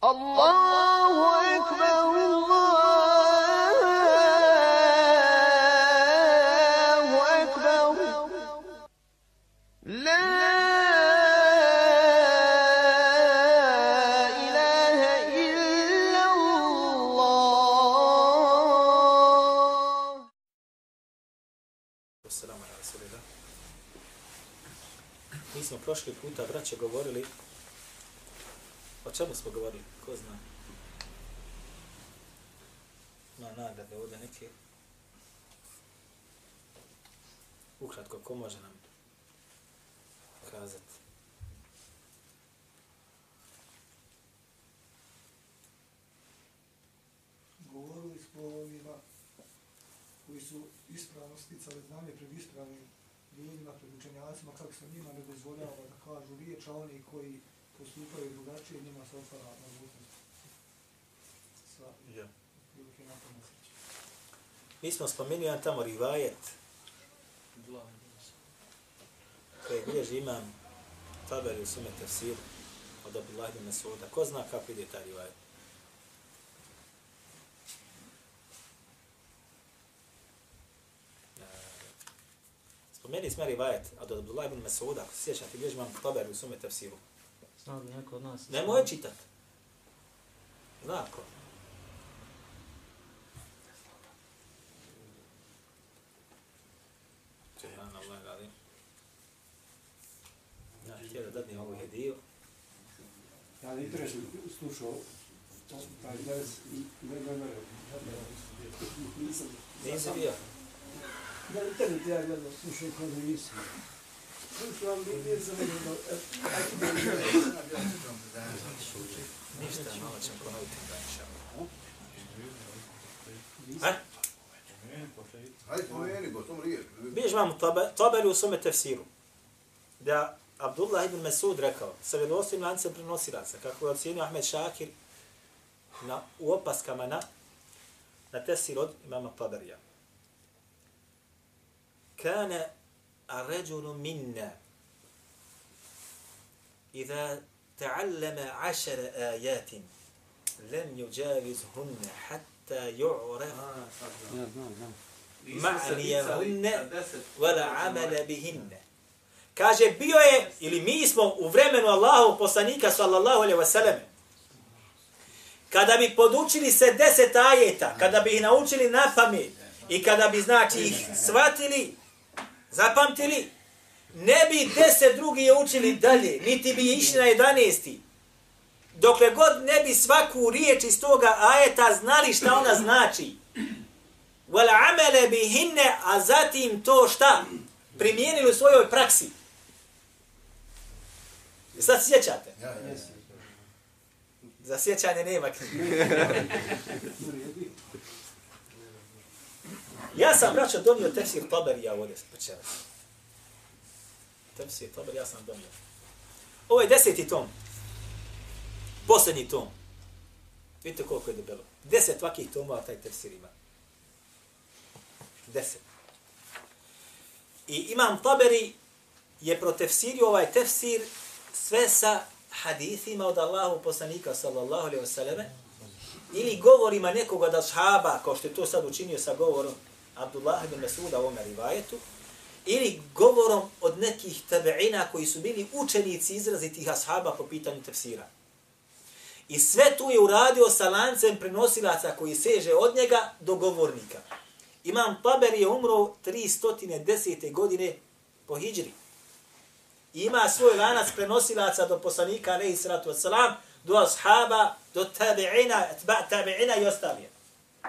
Allahu ekber, Allahu ekber. La ilahe illa Allah. Assalamu ala rasulillah. Mi smo prošli puta, braće, govorili O čemu smo govorili? Ko zna? Ima nagrade ovdje neke. Ukratko, ko može nam kazati? govorili smo o ovima koji su ispravno sticali znanje pred ispravnim ljudima, pred učenjacima, kako se njima ne dozvoljava da kažu riječ, a oni koji postupaju drugačije, njima se otvara mogućnost sa Ja. prilike na to nesreće. Mi smo spomenuli jedan tamo rivajet koji bilježi imam tabeli u sume tefsiru od Abdullah ibn Masuda. Ko zna kako ide taj rivajet? Spomenuli smo rivajet od Abdullah ibn Masuda, ako se sjećate, bilježi imam tabeli u sume tefsiru. Li neko od nas? Nemoj čitat. Zna ko? Čehan Allah radi. Ja htio da dadnem ovu hediju. Ja ne interesujem slušao taj ders i ne ne ne nisam Nisi bio? na internetu ja gledam slušao kod nisam tabe- tabeli u svome tefsiru. Da Abdullah ibn Mesud rekao, sa vjerovostim lancem prenosilaca, kako je ocjenio Ahmed Šakir na, u opaskama na, na tefsir od imama Taberija. Kane الرجل منا إذا تعلم عشر آيات لم يجاوزهن حتى يعرف Ja, znam, znam. ma'nijahunne wala amala bihinne. Kaže, bio je, ili mi smo u vremenu Allahov poslanika, sallallahu alaihi wasallam, kada bi podučili se deset ajeta, kada bi ih naučili na pamet, i kada bi, znači, ih shvatili, zapamtili, ne bi deset drugi je učili dalje, niti bi išli na jedanesti. Dokle god ne bi svaku riječ iz toga ajeta znali šta ona znači wal amele bihinne, a zatim to šta? Primijenili u svojoj praksi. Sad sjećate? Ja, ja, ja. Za sjećanje nema knjige. Ja sam, braćo, donio tefsir Taberija ovdje večeras. Tefsir Taber, ja sam donio. Ovo je deseti tom. Posljednji tom. Vidite koliko je debelo. Deset vakih tomova taj tefsir ima. Deset. I imam Taberi je protefsirio ovaj tefsir sve sa hadithima od Allahu poslanika sallallahu alaihi wasallam ili govorima nekoga da shaba, kao što je to sad učinio sa govorom Abdullah ibn Masuda u ovome rivajetu, ili govorom od nekih tabeina koji su bili učenici izrazitih ashaba po pitanju tefsira. I sve tu je uradio sa lancem prenosilaca koji seže od njega do govornika. Imam Taber je umro 310. godine po hijđri. I ima svoj lanac prenosilaca do poslanika, alaihi salatu wasalam, do ashaba, do tabi'ina, etba tabi'ina i ostalije.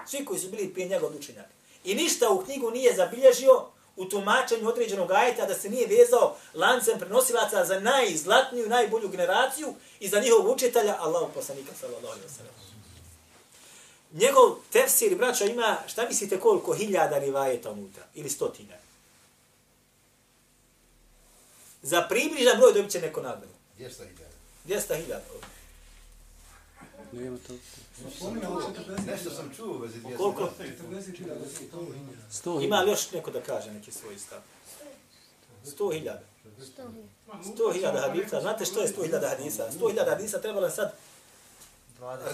Svi koji su bili prije njega od učenjaka. I ništa u knjigu nije zabilježio u tumačenju određenog ajeta da se nije vezao lancem prenosilaca za najzlatniju, najbolju generaciju i za njihov učitelja, Allahu poslanika, sallallahu alaihi wasalam. Njegov tefsir, braćo, ima, šta mislite koliko hiljada rivajeta unutra? Ili stotina? Za približan broj dobit će neko nagradu. Gdje sta ide? 200 hiljada. Ne ima to. Nešto sam čuo vezi dvije. Koliko? 100.000. Ima još neko da kaže neki svoj stav? 100.000. 100.000 hadisa. Znate što je 100.000 hadisa? 100.000 hadisa trebalo je sad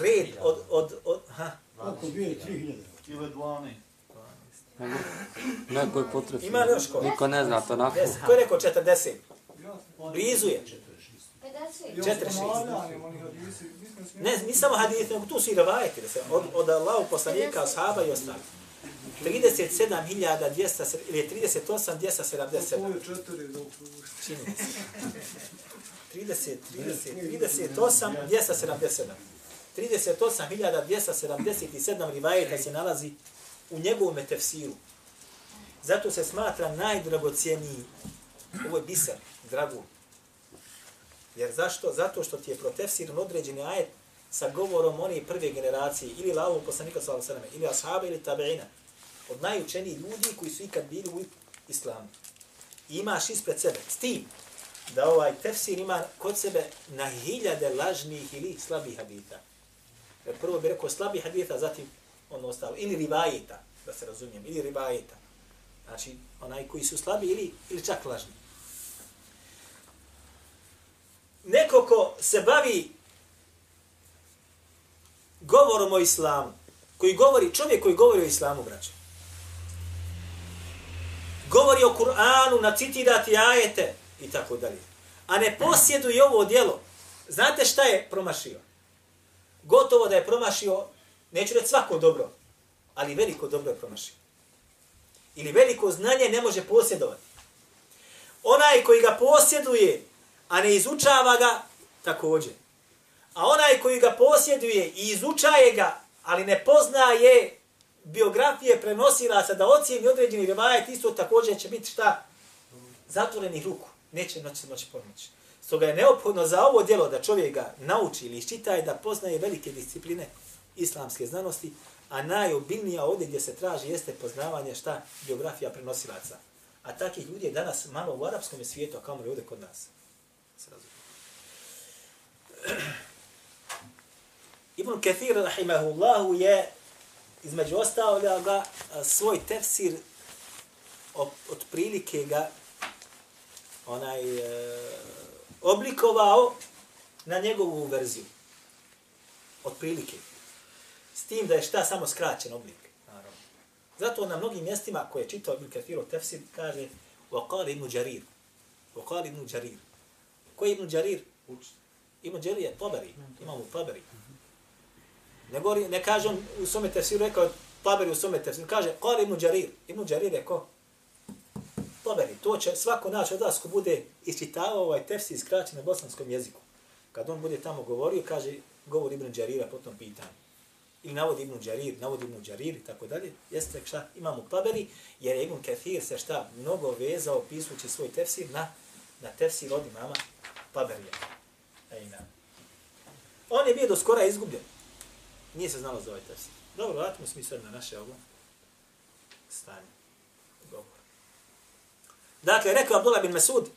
red od... od, od ha? Koliko bi je 3.000? Ile 12. Neko je potrebno. Ima još ko? Niko ne zna to nakon. Yes. Ko je rekao četrdeset? Blizu je. Četrdeset. Četrdeset. Četrdeset. Ne, ni samo hadith, nego tu su i revajeti, da se od, od Allahu poslanika, ashaba i ostali. 37.200, ili je 38.277. To je četiri dok Čini mi se. 30, 30, 38, 277. 38.277 rivajeta se nalazi u njegovom tefsiru. Zato se smatra najdragocijeniji. Ovo je biser, dragu. Jer zašto? Zato što ti je protefsiran određeni ajet sa govorom oni prve generacije, ili lavu poslanika sallallahu alejhi ve ili ashaba ili tabeina, od najučenijih ljudi koji su ikad bili u islamu. I imaš ispred sebe, s tim, da ovaj tefsir ima kod sebe na hiljade lažnih ili slabih hadita. Jer prvo bi rekao slabih hadita, zatim ono ostalo. Ili rivajeta, da se razumijem, ili rivajeta. Znači, onaj koji su slabi ili, ili čak lažni. Neko ko se bavi govorom o islamu, koji govori, čovjek koji govori o islamu, braće, govori o Kur'anu, nacitirati ajete i tako dalje. A ne posjeduje ovo djelo. Znate šta je promašio? Gotovo da je promašio, neću reći svako dobro, ali veliko dobro je promašio. Ili veliko znanje ne može posjedovati. Onaj koji ga posjeduje, a ne izučava ga, također. A onaj koji ga posjeduje i izučaje ga, ali ne poznaje biografije prenosilaca da ocijeni određeni rivajet, isto također će biti šta? Zatvorenih ruku. Neće noći se moći pomoći. Stoga je neophodno za ovo djelo da čovjek ga nauči ili iščita i da poznaje velike discipline islamske znanosti, a najobilnija ovdje gdje se traži jeste poznavanje šta biografija prenosilaca. A takih ljudi je danas malo u arapskom svijetu, a kamo li ovdje kod nas. Se razumije. Ibn Kathir, rahimahullahu, je između ostaloga svoj tefsir od prilike ga onaj e, oblikovao na njegovu verziju. Od prilike. S tim da je šta samo skraćen oblik. Naravno. Zato na mnogim mjestima koje je čitao Ibn Kathir tefsir kaže وقال ibn Jarir. وقال ibn Jarir. Ko je ibn Jarir? Ibn Jarir je Tabari. Imamo Tabari. Ne, govori, ne kaže on u svome tefsiru, rekao Taberi u svome tefsiru, kaže, kale Ibn Đarir. Ibn Đarir je ko? Taberi. To će svako naš od vas ko bude isčitavao ovaj tefsir skraćen na bosanskom jeziku. Kad on bude tamo govorio, kaže, govor Ibn Đarira po tom pitanju. Ili navodi Ibn Đarir, navodi Ibn Đarir i tako dalje. Jeste šta imamo Taberi, jer je Ibn Kathir se šta mnogo vezao pisući svoj tefsir na, na tefsir od imama Taberija. Ejna. On je bio do skora izgubljen. Nije se znalo za ovaj tefsir. Dobro, vratimo se mi sad na naše ovo stanje. Govor. Dakle, rekao Abdullah bin Mesud,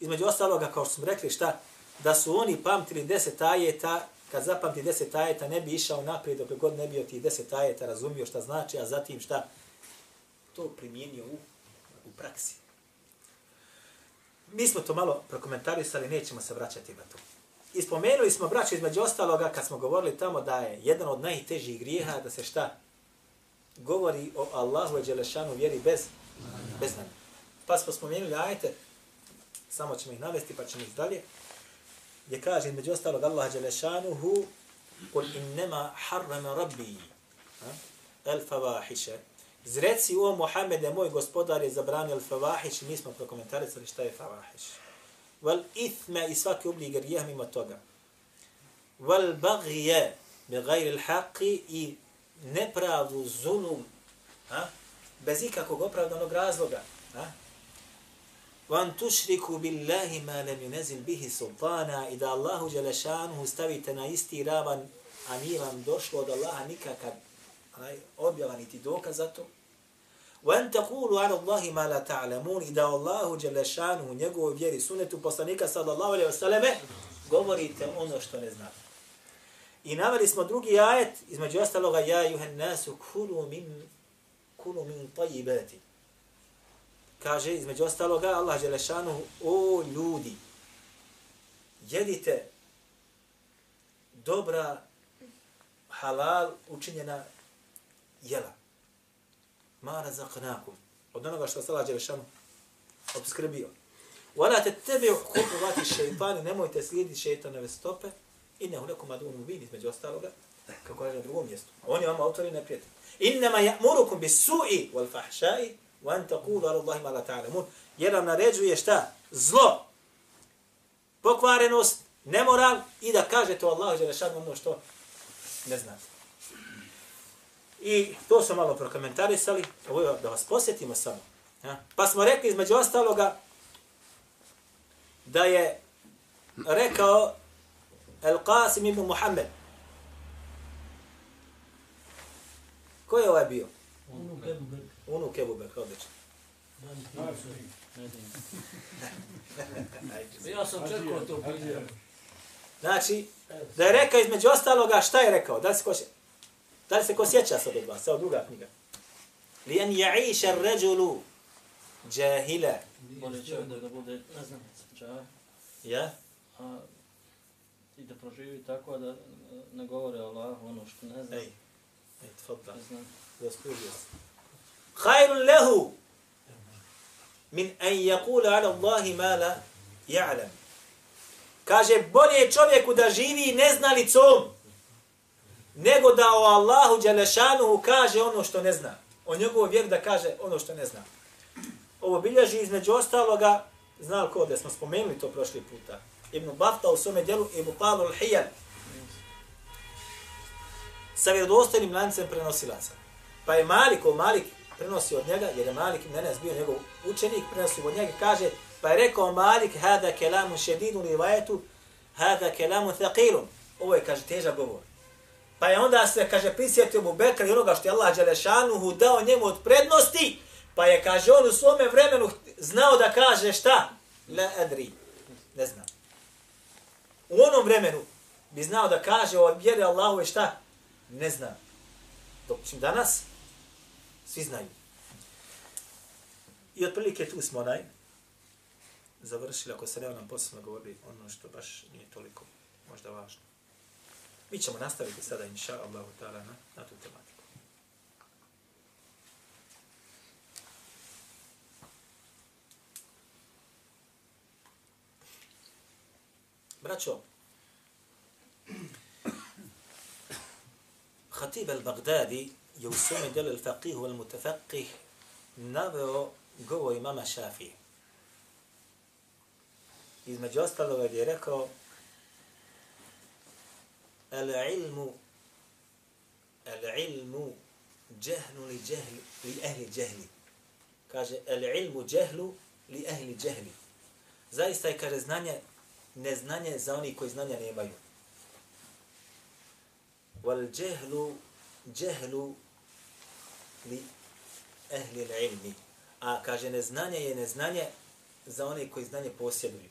između ostaloga, kao što smo rekli, šta? Da su oni pamtili deset ajeta, kad zapamti deset ajeta, ne bi išao naprijed, dok god ne bio tih deset ajeta, razumio šta znači, a zatim šta? To primijenio u, u praksi. Mi smo to malo prokomentarisali, nećemo se vraćati na to. I spomenuli smo, braći, između ostaloga, kad smo govorili tamo da je jedan od najtežih grijeha da se šta? Govori o Allahu i Đelešanu vjeri bez, bez. Pa smo spomenuli, ajte, samo ćemo ih navesti pa ćemo ih dalje. Gdje kaže, između ostalog Allah Đelešanu hu kul innema harrama rabbi el favahiše. Zreci o Mohamede, moj gospodar je zabranio el favahiš, mi smo prokomentarisali šta je favahiš. Wal ithme i svaki oblik grijeh mimo toga. Wal bagje bi gajri l'haqi i nepravdu, zulum, a? bez ikakvog opravdanog razloga. A? Van tušriku billahi ma lam yunazil bihi sultana i da Allahu Đelešanuhu stavite na isti ravan, a nije vam došlo od Allaha nikakav objava niti dokaz za to. وَأَنْ تَقُولُوا عَلَى اللَّهِ مَا لَا تَعْلَمُونَ I da Allahu Đelešanu u njegovoj vjeri sunetu poslanika sallallahu alaihi wasallam govorite ono što ne znate. I naveli smo drugi ajet, između ostaloga, ja juhen nasu kulu min, kulu min tajibati. Kaže, između ostaloga, Allah Đelešanu, o ljudi, jedite dobra halal učinjena jela. Ma razaqnakum. Od onoga što Allah Đelešanu obskrbio. Wala tattabi'u khutuwati shaytan, nemojte slijediti šejtanove stope. Innahu lakum adun mubin između ostaloga, kako kaže na drugom mjestu. On je vama autor i neprijatelj. Innama ya'murukum bis-su'i wal fahsha'i wa an taqulu ala Allahi ma la ta'lamun. Jer vam naređuje šta? Zlo. Pokvarenost, nemoral i da kažete o Allahu dželle ono što ne znate. I to smo malo prokomentarisali, ovo je da vas posjetimo samo. Ja? Pa smo rekli između ostaloga da je rekao El Qasim ibn Muhammed. Ko je ovaj bio? Unuk Ebu Bekr, odlično. Ja sam čekao to pitanje. Znači, da je rekao između ostaloga, šta je rekao? Da se ko, še- da li se ko sjeća sad od vas? Evo druga knjiga. Li en ja'iša ređulu džahila. Bolje čovjek da bude čaj, Ja? a i da proživi tako da ne govore o Allahu ono što ne zna. Ej. Ej, tfadda. Ne zna. Zaslužio se. Khairun lehu min an yaqula ala Allahi ma la ja'lam. Kaže, bolje je čovjeku da živi neznalicom, nego da o Allahu Đelešanuhu kaže ono što ne zna. O njegovoj vjeru da kaže ono što ne zna. Ovo bilježi između ostaloga, zna li ko da smo spomenuli to prošli puta, Ibn Bafta u svome djelu Ibn Palul al-Hijan, sa vjerodostojnim lancem prenosilaca. Pa je Malik, o Malik prenosi od njega, jer je Malik ibn Enes bio njegov učenik, prenosi od njega, kaže, pa je rekao Malik, hada kelamu šedinu li vajetu, hada kelamu thaqilun. Ovo je, kaže, teža govor. Pa je onda se, kaže, prisjetio mu Bekra i onoga što je Allah Đelešanuhu dao njemu od prednosti, pa je, kaže, on u svome vremenu znao da kaže šta? La adri. Ne znam. U onom vremenu bi znao da kaže o vjeri Allahu šta? Ne znam. Dok čim danas, svi znaju. I otprilike tu smo onaj završili, ako se ne nam posebno govori ono što baš nije toliko možda važno. Mi ćemo nastaviti sada, inša Allahu ta'ala, na, na tu tematiku. Braćo, Khatib al-Baghdadi je u svome delu al-Faqih wal-Mutafaqih naveo govor imama Šafije. Između ostalog je rekao al-ilmu al-ilmu jahlu li li ahli jahli. Kaže al-ilmu jahlu li ahli jahli. Zaista je kaže znanje neznanje za oni koji znanja nemaju. Wal jahlu jahlu li ahli al-ilmi. A kaže neznanje je neznanje za one koji znanje posjeduju.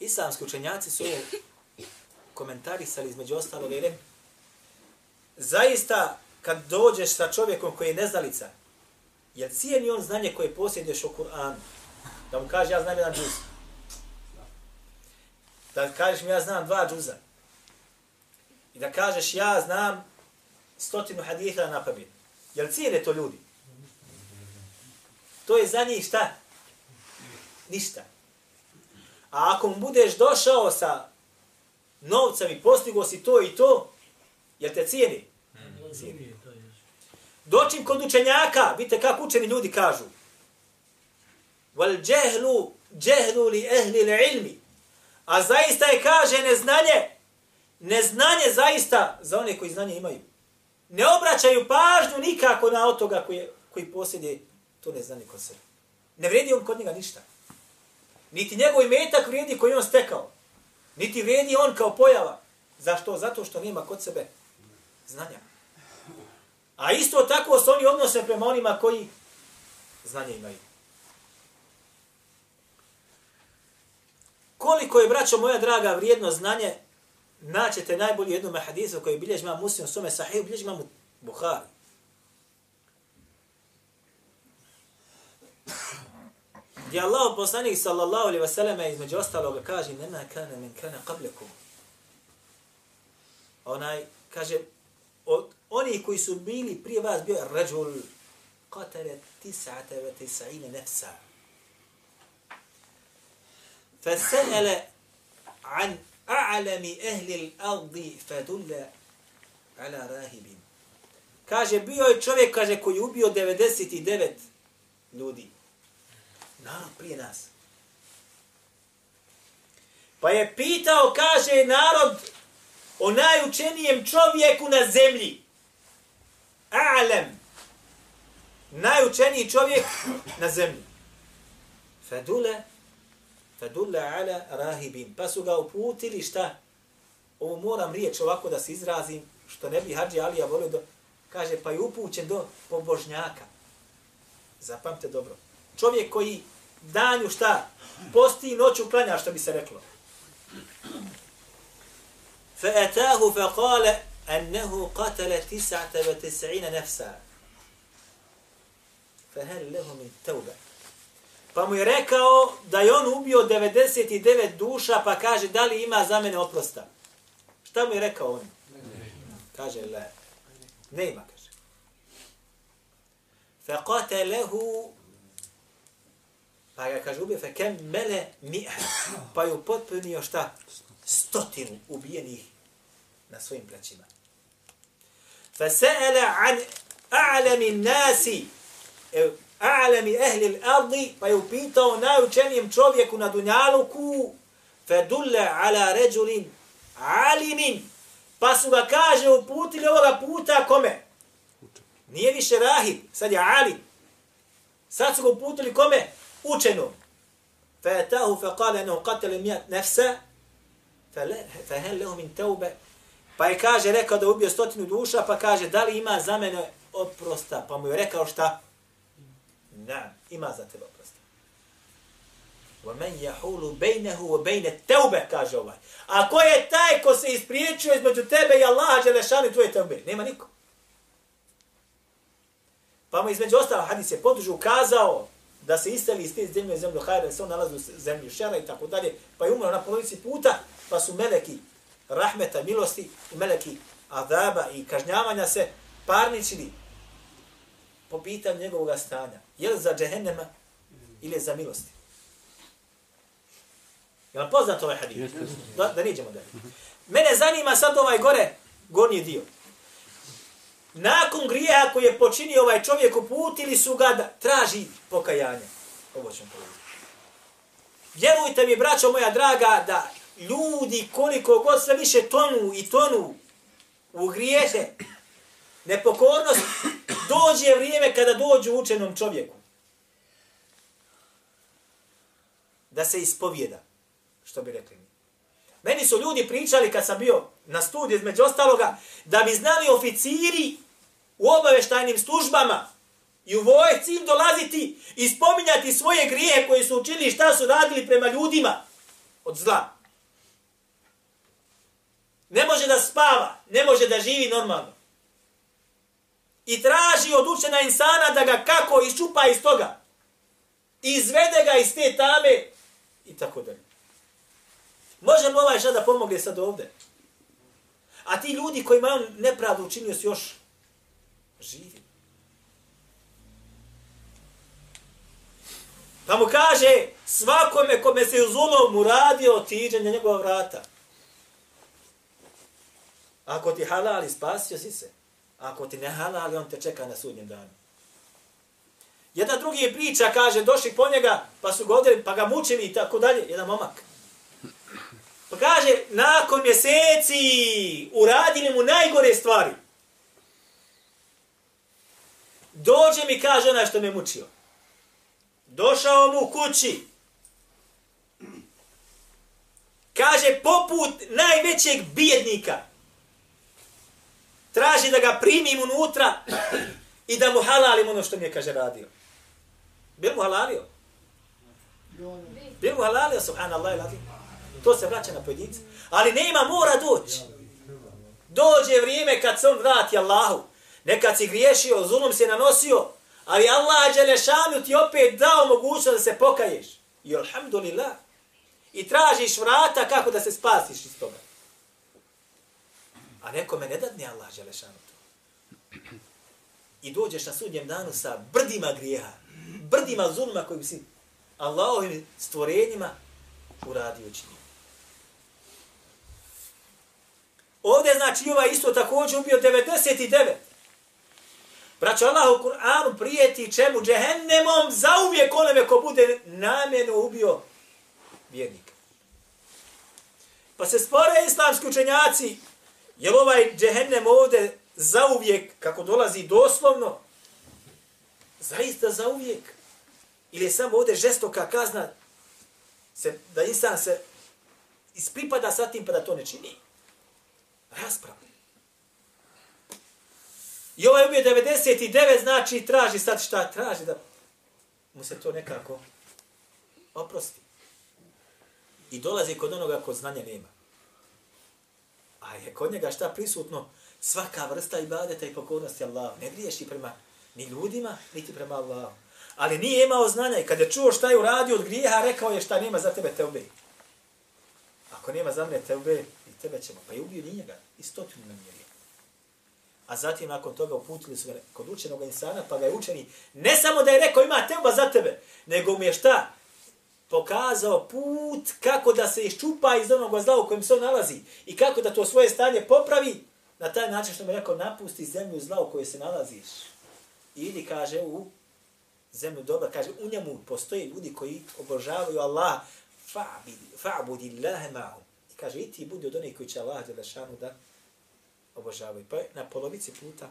Islamski učenjaci su komentarisali između ostalo i rekli, zaista kad dođeš sa čovjekom koji je neznalica, jel cijeni on znanje koje posjeduješ o Kur'anu? Da mu kaže ja znam jedan džuz. Da kažeš mi ja znam dva džuza. I da kažeš ja znam stotinu haditha na pamet. Jel cijene to ljudi? To je za njih šta? Ništa. A ako mu budeš došao sa novcem i postigo si to i to, jel te cijeni? Cijeni. Dočim kod učenjaka, vidite kako učeni ljudi kažu. Wal džehlu, džehlu li ehli li ilmi. A zaista je kaže neznanje, neznanje zaista za one koji znanje imaju. Ne obraćaju pažnju nikako na otoga koji, koji posjede to neznanje kod sebe. Ne vredi on kod njega ništa. Niti njegov imetak vrijedi koji on stekao. Niti vrijedi on kao pojava. Zašto? Zato što nema kod sebe znanja. A isto tako se oni odnose prema onima koji znanje imaju. Koliko je, braćo moja draga, vrijedno znanje, naćete najbolji jednom hadisu koji bilježi ima muslim sume sahih, sahiju, bilježi Buhari. gdje Allah poslanik sallallahu alaihi wasallam između ostalog kaže nema kana men kana qablakum. Onaj kaže od oni koji su bili prije vas bio rajul qatala 99 nafsa. Fasala an a'lami ahli al-ard fadulla ala rahib. Kaže bio je čovjek kaže koji ubio 99 ljudi. Narod prije nas. Pa je pitao, kaže, narod o najučenijem čovjeku na zemlji. A'lem. Najučeniji čovjek na zemlji. Fadule, fedule ala rahibin. Pa su ga uputili šta? Ovo moram riječ ovako da se izrazim, što ne bi Hadži Alija volio do... Kaže, pa je upućen do pobožnjaka. Zapamte dobro Čovjek koji danju šta? Posti i noću klanja, što bi se reklo. فأتاه فقال أنه قتل تسعة وتسعين نفسا فهل له من توبة Pa mu je rekao da je on ubio 99 duša, pa kaže da li ima za mene oprosta. Šta mu je rekao on? Kaže, le. Ne ima, kaže. فَقَتَلَهُ Pa ga kaže ubio fe kem mele mi pa ju potpunio šta? Stotinu ubijenih na svojim plećima. Fe se'ele an a'lami nasi e, a'lami ahli al-ardi pa ju pitao najučenijem čovjeku na dunjaluku fa dulla ala rajulin alimin pa su ga kaže uputili ovoga puta kome? Nije više rahib, sad je alim. Sad su ga uputili kome? Učenom. فأتاه فقال أنه قتل مئة نفسا fehel lehu min teube, pa je kaže, rekao da je ubio stotinu duša, pa kaže, da li ima za mene oprosta? Pa mu je rekao šta? Na, ima za tebe oprosta. Wa men yahulu bainahu wa bain at-tauba kaže ovaj. A ko je taj ko se ispriječio između tebe i Allaha dželešani tvoje tebe? Nema niko. Pa mu između ostalo hadis je podužu ukazao da se isteli iz te zemlje u zemlju Hajra, da se on nalazi u zemlji Šera i tako dalje, pa je umro na polovici puta, pa su meleki rahmeta, milosti i meleki adaba i kažnjavanja se parničili po pitanju njegovog stanja. Je li za džehennema ili za milosti? Je li poznat ovaj hadith? Da, da niđemo dalje. Mene zanima sad ovaj gore, gornji dio. Nakon grijeha koji je počinio ovaj čovjek, uputili su ga da traži pokajanje. Ovo ćemo povedati. Vjerujte mi, braćo moja draga, da ljudi koliko god sve više tonu i tonu u grijehe, nepokornost, dođe vrijeme kada dođu učenom čovjeku. Da se ispovjeda, što bi rekli mi. Meni su ljudi pričali kad sam bio na studiju između ostaloga, da bi znali oficiri u obaveštajnim službama i u vojci im dolaziti i spominjati svoje grije koje su učili i šta su radili prema ljudima od zla. Ne može da spava, ne može da živi normalno. I traži od učena insana da ga kako iščupa iz toga. Izvede ga iz te tame i tako dalje. Može li ovaj šta da pomogne sad ovde? A ti ljudi kojima on nepravdu učinio si još živi. Pa mu kaže, svakome kome se u zulom uradio, otiđe na njegova vrata. Ako ti halali, spasio si se. Ako ti ne halali, on te čeka na sudnjem danu. Jedan drugi je priča, kaže, došli po njega, pa su godili, pa ga mučili i tako dalje. Jedan momak. Pa kaže, nakon mjeseci uradili mu najgore stvari. Dođe mi, kaže onaj što me mučio. Došao mu kući. Kaže, poput najvećeg bijednika traži da ga primim unutra i da mu halalim ono što mi je, kaže, radio. Bil mu halalio? Bil mu halalio, subhanallah i To se vraća na pojedinca. Ali nema, mora doći. Dođe vrijeme kad se on vrati Allahu. Nekad si griješio, zulom si nanosio, ali Allah Đelešanu ti opet dao mogućnost da se pokaješ. I alhamdulillah. I tražiš vrata kako da se spasiš iz toga. A nekome ne dadne Allah Đelešanu to. I dođeš na sudnjem danu sa brdima grijeha, brdima zulma kojim si Allahovim stvorenjima uradio činio. Ovdje znači ovaj isto također ubio 99. Braćo Allah u Kur'anu prijeti čemu džehennemom zauvijek onome ko bude namjeno ubio vjernika. Pa se spore islamski učenjaci, je ovaj džehennem ovdje zauvijek, kako dolazi doslovno, zaista zauvijek. Ili je samo ovdje žestoka kazna se, da insan se ispripada sa tim pa da to ne čini. Rasprava. I ovaj ubio 99, znači traži sad šta? Traži da mu se to nekako oprosti. I dolazi kod onoga ko znanja nema. A je kod njega šta prisutno? Svaka vrsta ibadeta i pokornosti Allahu. Ne griješi prema ni ljudima, niti prema Allahu. Ali nije imao znanja i kada je čuo šta je uradio od grijeha, rekao je šta nema za tebe te obeji. Ako nema za mene tebe, i tebe ćemo. Pa je ubio ni njega. I stotinu namjerio. A zatim nakon toga uputili su ga kod učenog insana, pa ga je učeni ne samo da je rekao ima teba za tebe, nego mu je šta? Pokazao put kako da se iščupa iz onog zla u kojem se on nalazi i kako da to svoje stanje popravi na taj način što mu je rekao napusti zemlju zla u kojoj se nalaziš. Ili kaže u zemlju dobra, kaže u njemu postoje ljudi koji obožavaju Allah fa'budi Allahe ma'hum. I kaže i ti budi od onih koji će Allah da da obožavaju. Pa na polovici puta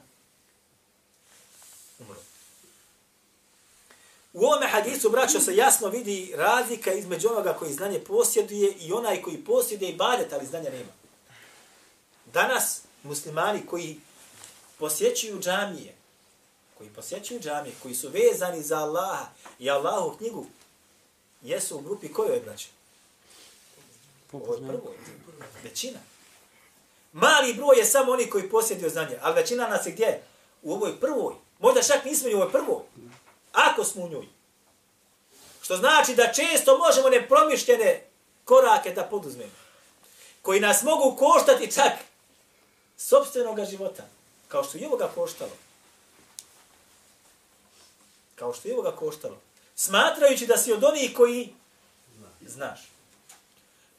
umro. U ovome hadisu, braćo, se jasno vidi razlika između onoga koji znanje posjeduje i onaj koji posjeduje i badet, ali znanja nema. Danas muslimani koji posjećuju džamije, koji posjećuju džamije, koji su vezani za Allaha i Allahu knjigu, jesu u grupi kojoj, braćo? Ovo je prvo. Većina. Mali broj je samo oni koji posjedio znanje, ali većina nas je gdje? U ovoj prvoj. Možda čak nismo u ovoj prvoj. Ako smo u njoj. Što znači da često možemo nepromišljene korake da poduzmemo. Koji nas mogu koštati čak sobstvenog života. Kao što je ovoga koštalo. Kao što je ovoga koštalo. Smatrajući da si od onih koji znaš.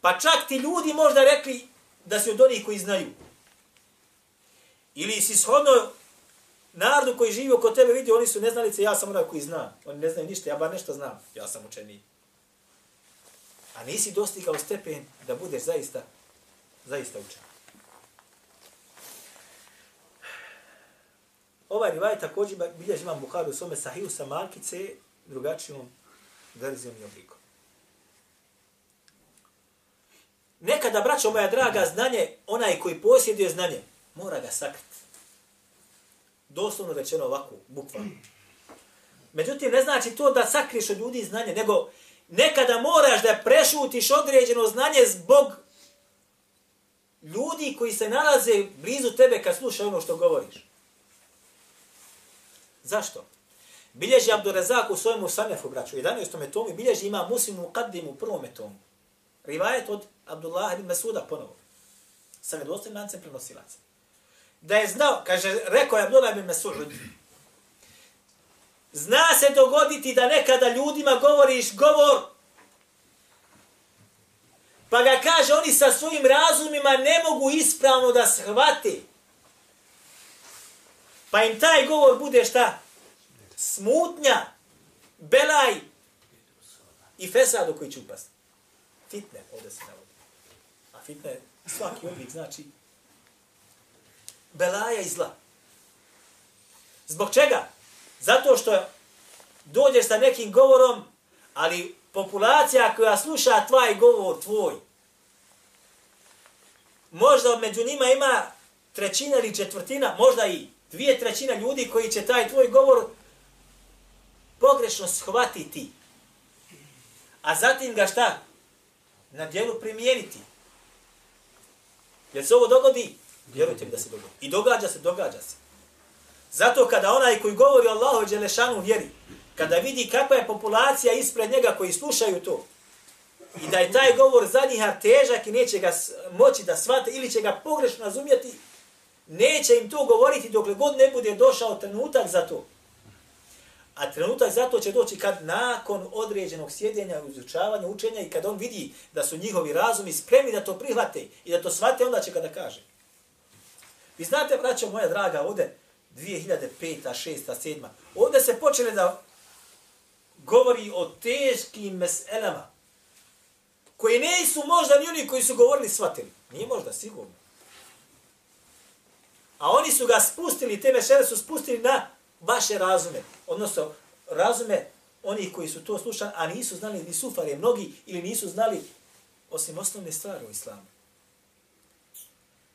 Pa čak ti ljudi možda rekli, da si od onih koji znaju. Ili si shodno narodu koji živi oko tebe vidi, oni su neznalice, ja sam onaj koji zna. Oni ne znaju ništa, ja bar nešto znam. Ja sam učenik. A nisi dostigao stepen da budeš zaista, zaista učen. Ovaj rivaj također bilježi imam Buharu u svome sahiju sa malkice drugačijom verzijom i oblikom. Nekada, braćo moja draga, znanje, onaj koji posjeduje znanje, mora ga sakriti. Doslovno rečeno ovako, bukvalno. Međutim, ne znači to da sakriješ od ljudi znanje, nego nekada moraš da prešutiš određeno znanje zbog ljudi koji se nalaze blizu tebe kad slušaju ono što govoriš. Zašto? Bilježi Abdurazak u svojemu sanefu, braću, 11. tomu, bilježi ima muslim u kaddim u prvom tomu. Rivajet od Abdullah ibn Masuda ponovo. Sa vjedostim lancem prenosilaca. Da je znao, kaže, rekao je Abdullah ibn Masud, zna se dogoditi da nekada ljudima govoriš govor, pa ga kaže, oni sa svojim razumima ne mogu ispravno da shvati. Pa im taj govor bude šta? Smutnja, belaj i fesad u koji će upasti. Fitne, ovdje se navodi. A fitne je svaki oblik, znači belaja i zla. Zbog čega? Zato što dođeš sa nekim govorom, ali populacija koja sluša tvoj govor, tvoj, možda među njima ima trećina ili četvrtina, možda i dvije trećina ljudi koji će taj tvoj govor pogrešno shvatiti. A zatim ga šta? na djelu primijeniti. Jer se ovo dogodi, vjerujte mi da se dogodi. I događa se, događa se. Zato kada onaj koji govori o Allahu Đelešanu vjeri, kada vidi kakva je populacija ispred njega koji slušaju to, i da je taj govor za njih težak i neće ga moći da svate ili će ga pogrešno razumjeti, neće im to govoriti dokle god ne bude došao trenutak za to. A trenutak za to će doći kad nakon određenog sjedenja, izučavanja, učenja i kad on vidi da su njihovi razumi spremni da to prihvate i da to shvate, onda će kada kaže. Vi znate, braćo moja draga, ovde 2005. 6. 7. Ovde se počeli da govori o teškim meselama koji ne su možda ni oni koji su govorili shvatili. Nije možda, sigurno. A oni su ga spustili, te mesele su spustili na vaše razume. Odnosno, razume oni koji su to slušali, a nisu znali ni sufare mnogi ili nisu znali osim osnovne stvari u islamu.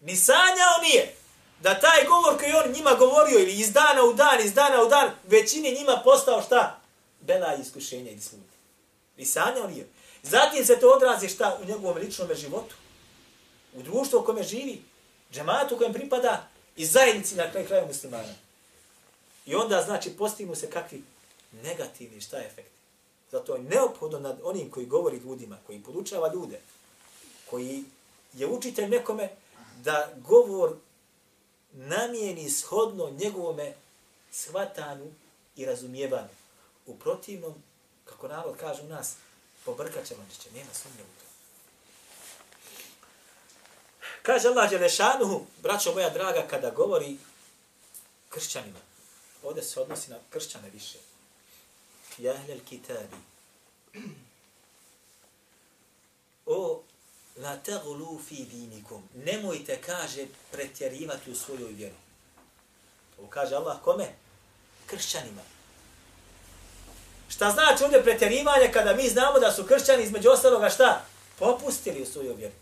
Ni sanjao nije da taj govor koji on njima govorio ili iz dana u dan, iz dana u dan, većini njima postao šta? Bela iskušenja i smutnje. Ni sanjao nije. Zatim se to odrazi šta u njegovom ličnom životu. U društvu u kome živi, džematu kojem pripada i zajednici na kraju kraju muslimana. I onda, znači, postignu se kakvi negativni šta je efekti. Zato je neophodno nad onim koji govori ljudima, koji podučava ljude, koji je učitelj nekome da govor namijeni shodno njegovome shvatanju i razumijevanju. U protivnom, kako narod kaže u nas, pobrkat će će, nema sumnje u to. Kaže Allah Đelešanuhu, braćo moja draga, kada govori kršćanima, ovdje se odnosi na kršćane više. Jahlel kitabi. O, la taglu fi dinikum. Nemojte, kaže, pretjerivati u svojoj vjeru. Ovo kaže Allah kome? Kršćanima. Šta znači ovdje pretjerivanje kada mi znamo da su kršćani između ostaloga šta? Popustili u svojoj vjeru.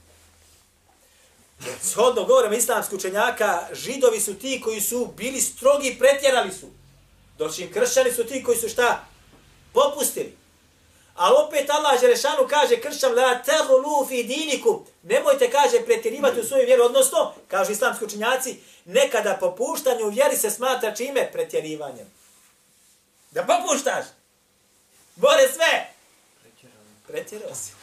Shodno govorima islamskih učenjaka, židovi su ti koji su bili strogi i pretjerali su. Doći kršćani su ti koji su šta? Popustili. Ali opet Allah Želešanu kaže kršćan la tegulu fi dinikum. Nemojte, kaže, pretjerivati u svoju vjeru. Odnosno, kažu islamski učenjaci, nekada popuštanje u vjeri se smatra čime? Pretjerivanjem. Da popuštaš. Bore sve. Pretjerao si.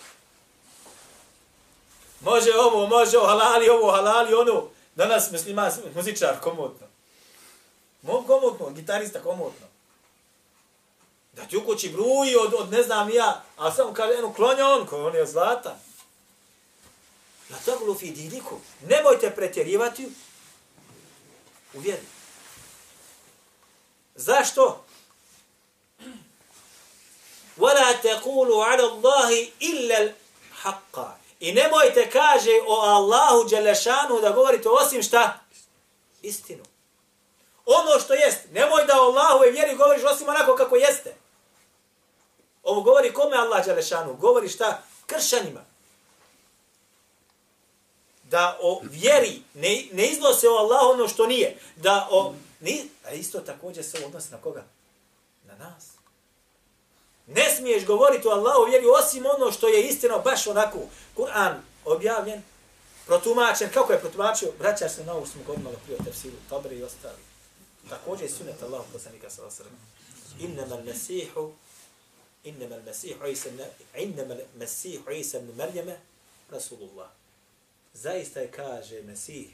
Može ovo, može ovo, halali ovo, halali ono. Danas muslima, muzičar, komotno. Mom komotno, gitarista komotno. Da ti u kući bruji od, od ne znam ja, a samo kaže, eno, klonja on, ko on je zlata. Na to bilo fididiku. Nemojte pretjerivati u vjeri. Zašto? وَلَا تَقُولُوا عَلَى اللَّهِ إِلَّا الْحَقَّ I nemojte, kaže, o Allahu Đelešanu da govorite osim šta? Istinu. Ono što jest. Nemoj da o Allahu i vjeri govoriš osim onako kako jeste. Ovo govori kome Allah Đelešanu? Govori šta? Kršanima. Da o vjeri ne, ne iznose o Allahu ono što nije. Da o... Ni, a isto također se odnosi na koga? Na nas. Ne smiješ govoriti o Allahu vjeri osim ono što je istino baš onako. Kur'an objavljen, protumačen, kako je protumačio, vraćaš se na ovu smo godinali prije tefsiru, Tabri i ostali. Također je sunet Allahu poslanika sa osrem. Innama al-Mesihu, innama al-Mesihu, Isa, innama al-Mesihu, Isa ibn Marjama, Rasulullah. Zaista je kaže Mesih,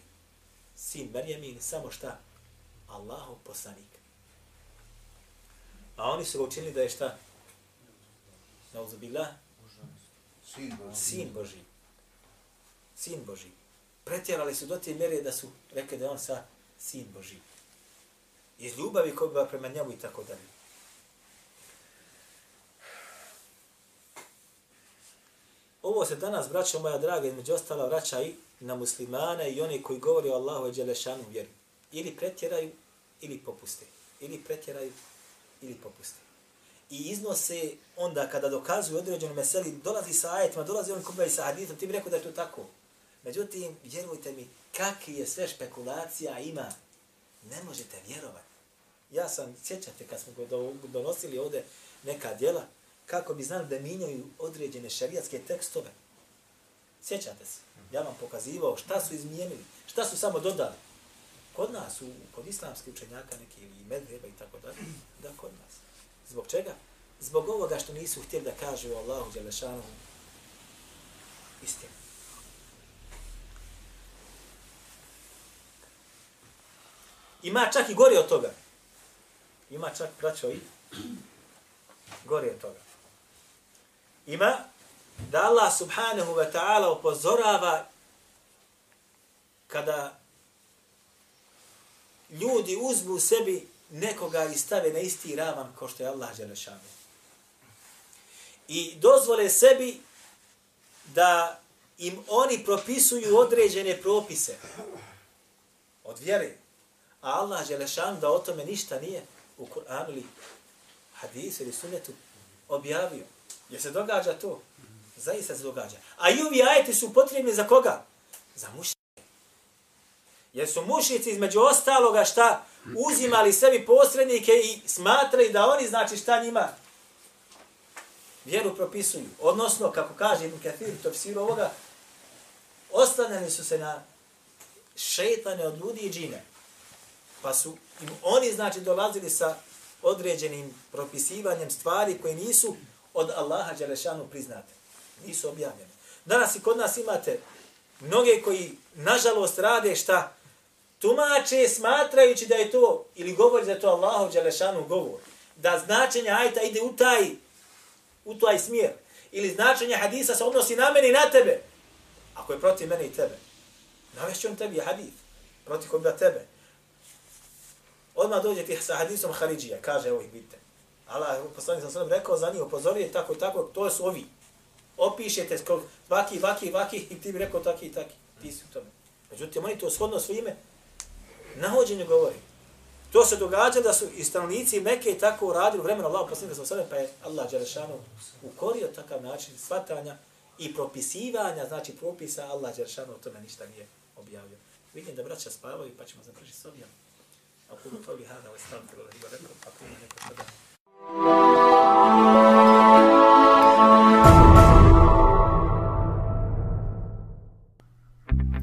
sin Marjamin, samo šta? Allahu poslanik. A oni su ga učinili da je šta? Nauzu billah. Sin Boži. Sin Boži. Sin Boži. Pretjerali su do te mjere da su rekli da on sa sin Boži. Iz ljubavi koji bi prema njemu i tako dalje. Ovo se danas, braćo moja draga, između ostala vraća i na muslimane i oni koji govori o Allahu i Đelešanu vjeru. Ili pretjeraju, ili popuste. Ili pretjeraju, ili popuste i iznose onda kada dokazuju određenu meseli, dolazi sa ajetima, dolazi on kubaj sa hadithom, ti bi rekao da je to tako. Međutim, vjerujte mi, kakvi je sve špekulacija ima, ne možete vjerovati. Ja sam, sjećate kad smo go donosili ovde neka djela, kako bi znali da minjaju određene šarijatske tekstove. Sjećate se? Ja vam pokazivao šta su izmijenili, šta su samo dodali. Kod nas, u, kod islamskih učenjaka neki ili medveba i tako dalje, da kod nas. Zbog čega? Zbog ovoga što nisu htjeli da kažu o Allahu Đelešanu istinu. Ima čak i gore od toga. Ima čak, braćo, i gore od toga. Ima da Allah subhanahu wa ta'ala upozorava kada ljudi uzmu sebi nekoga i stave na isti ravan kao što je Allah Đelešanu. I dozvole sebi da im oni propisuju određene propise od vjere. A Allah Đelešanu da o tome ništa nije u Kur'anu ili hadisu ili sunnetu objavio. Jer se događa to? Zaista se događa. A i ovi ajeti su potrebni za koga? Za muš, Jer su mušici između ostaloga šta uzimali sebi posrednike i smatrali da oni znači šta njima vjeru propisuju. Odnosno, kako kaže Ibn Kathir, to psiru ovoga, ostaneli su se na šetane od ljudi i džine. Pa su im oni znači dolazili sa određenim propisivanjem stvari koje nisu od Allaha Đelešanu priznate. Nisu objavljene. Danas i kod nas imate mnoge koji, nažalost, rade šta? Tumače smatrajući da je to, ili govori da je to Allahu Đelešanu govor. Da značenje ajta ide u taj, u taj smjer. Ili značenje hadisa se odnosi na mene i na tebe. Ako je protiv mene i tebe. Navešću on tebi hadis. Protiv koga tebe. Odmah dođe ti sa hadisom Haridžija. Kaže, evo ih vidite. Allah, poslanik sam sam rekao za njih, upozorio tako i tako, to su ovi. Opišete skog, vaki, vaki, vaki, i ti bi rekao taki i taki. Ti si u tome. Međutim, oni to shodno svime nahođenju govori. To se događa da su i stanovnici Mekke tako uradili u vremenu Allahog poslanika sa pa je Allah Đelešanu ukorio takav način svatanja i propisivanja, znači propisa Allah Đelešanu o tome ništa nije objavio. Vidim da braća spavaju pa ćemo završiti s ovim. Ako u to bi hada, ovo je stavno, ako ima neko sada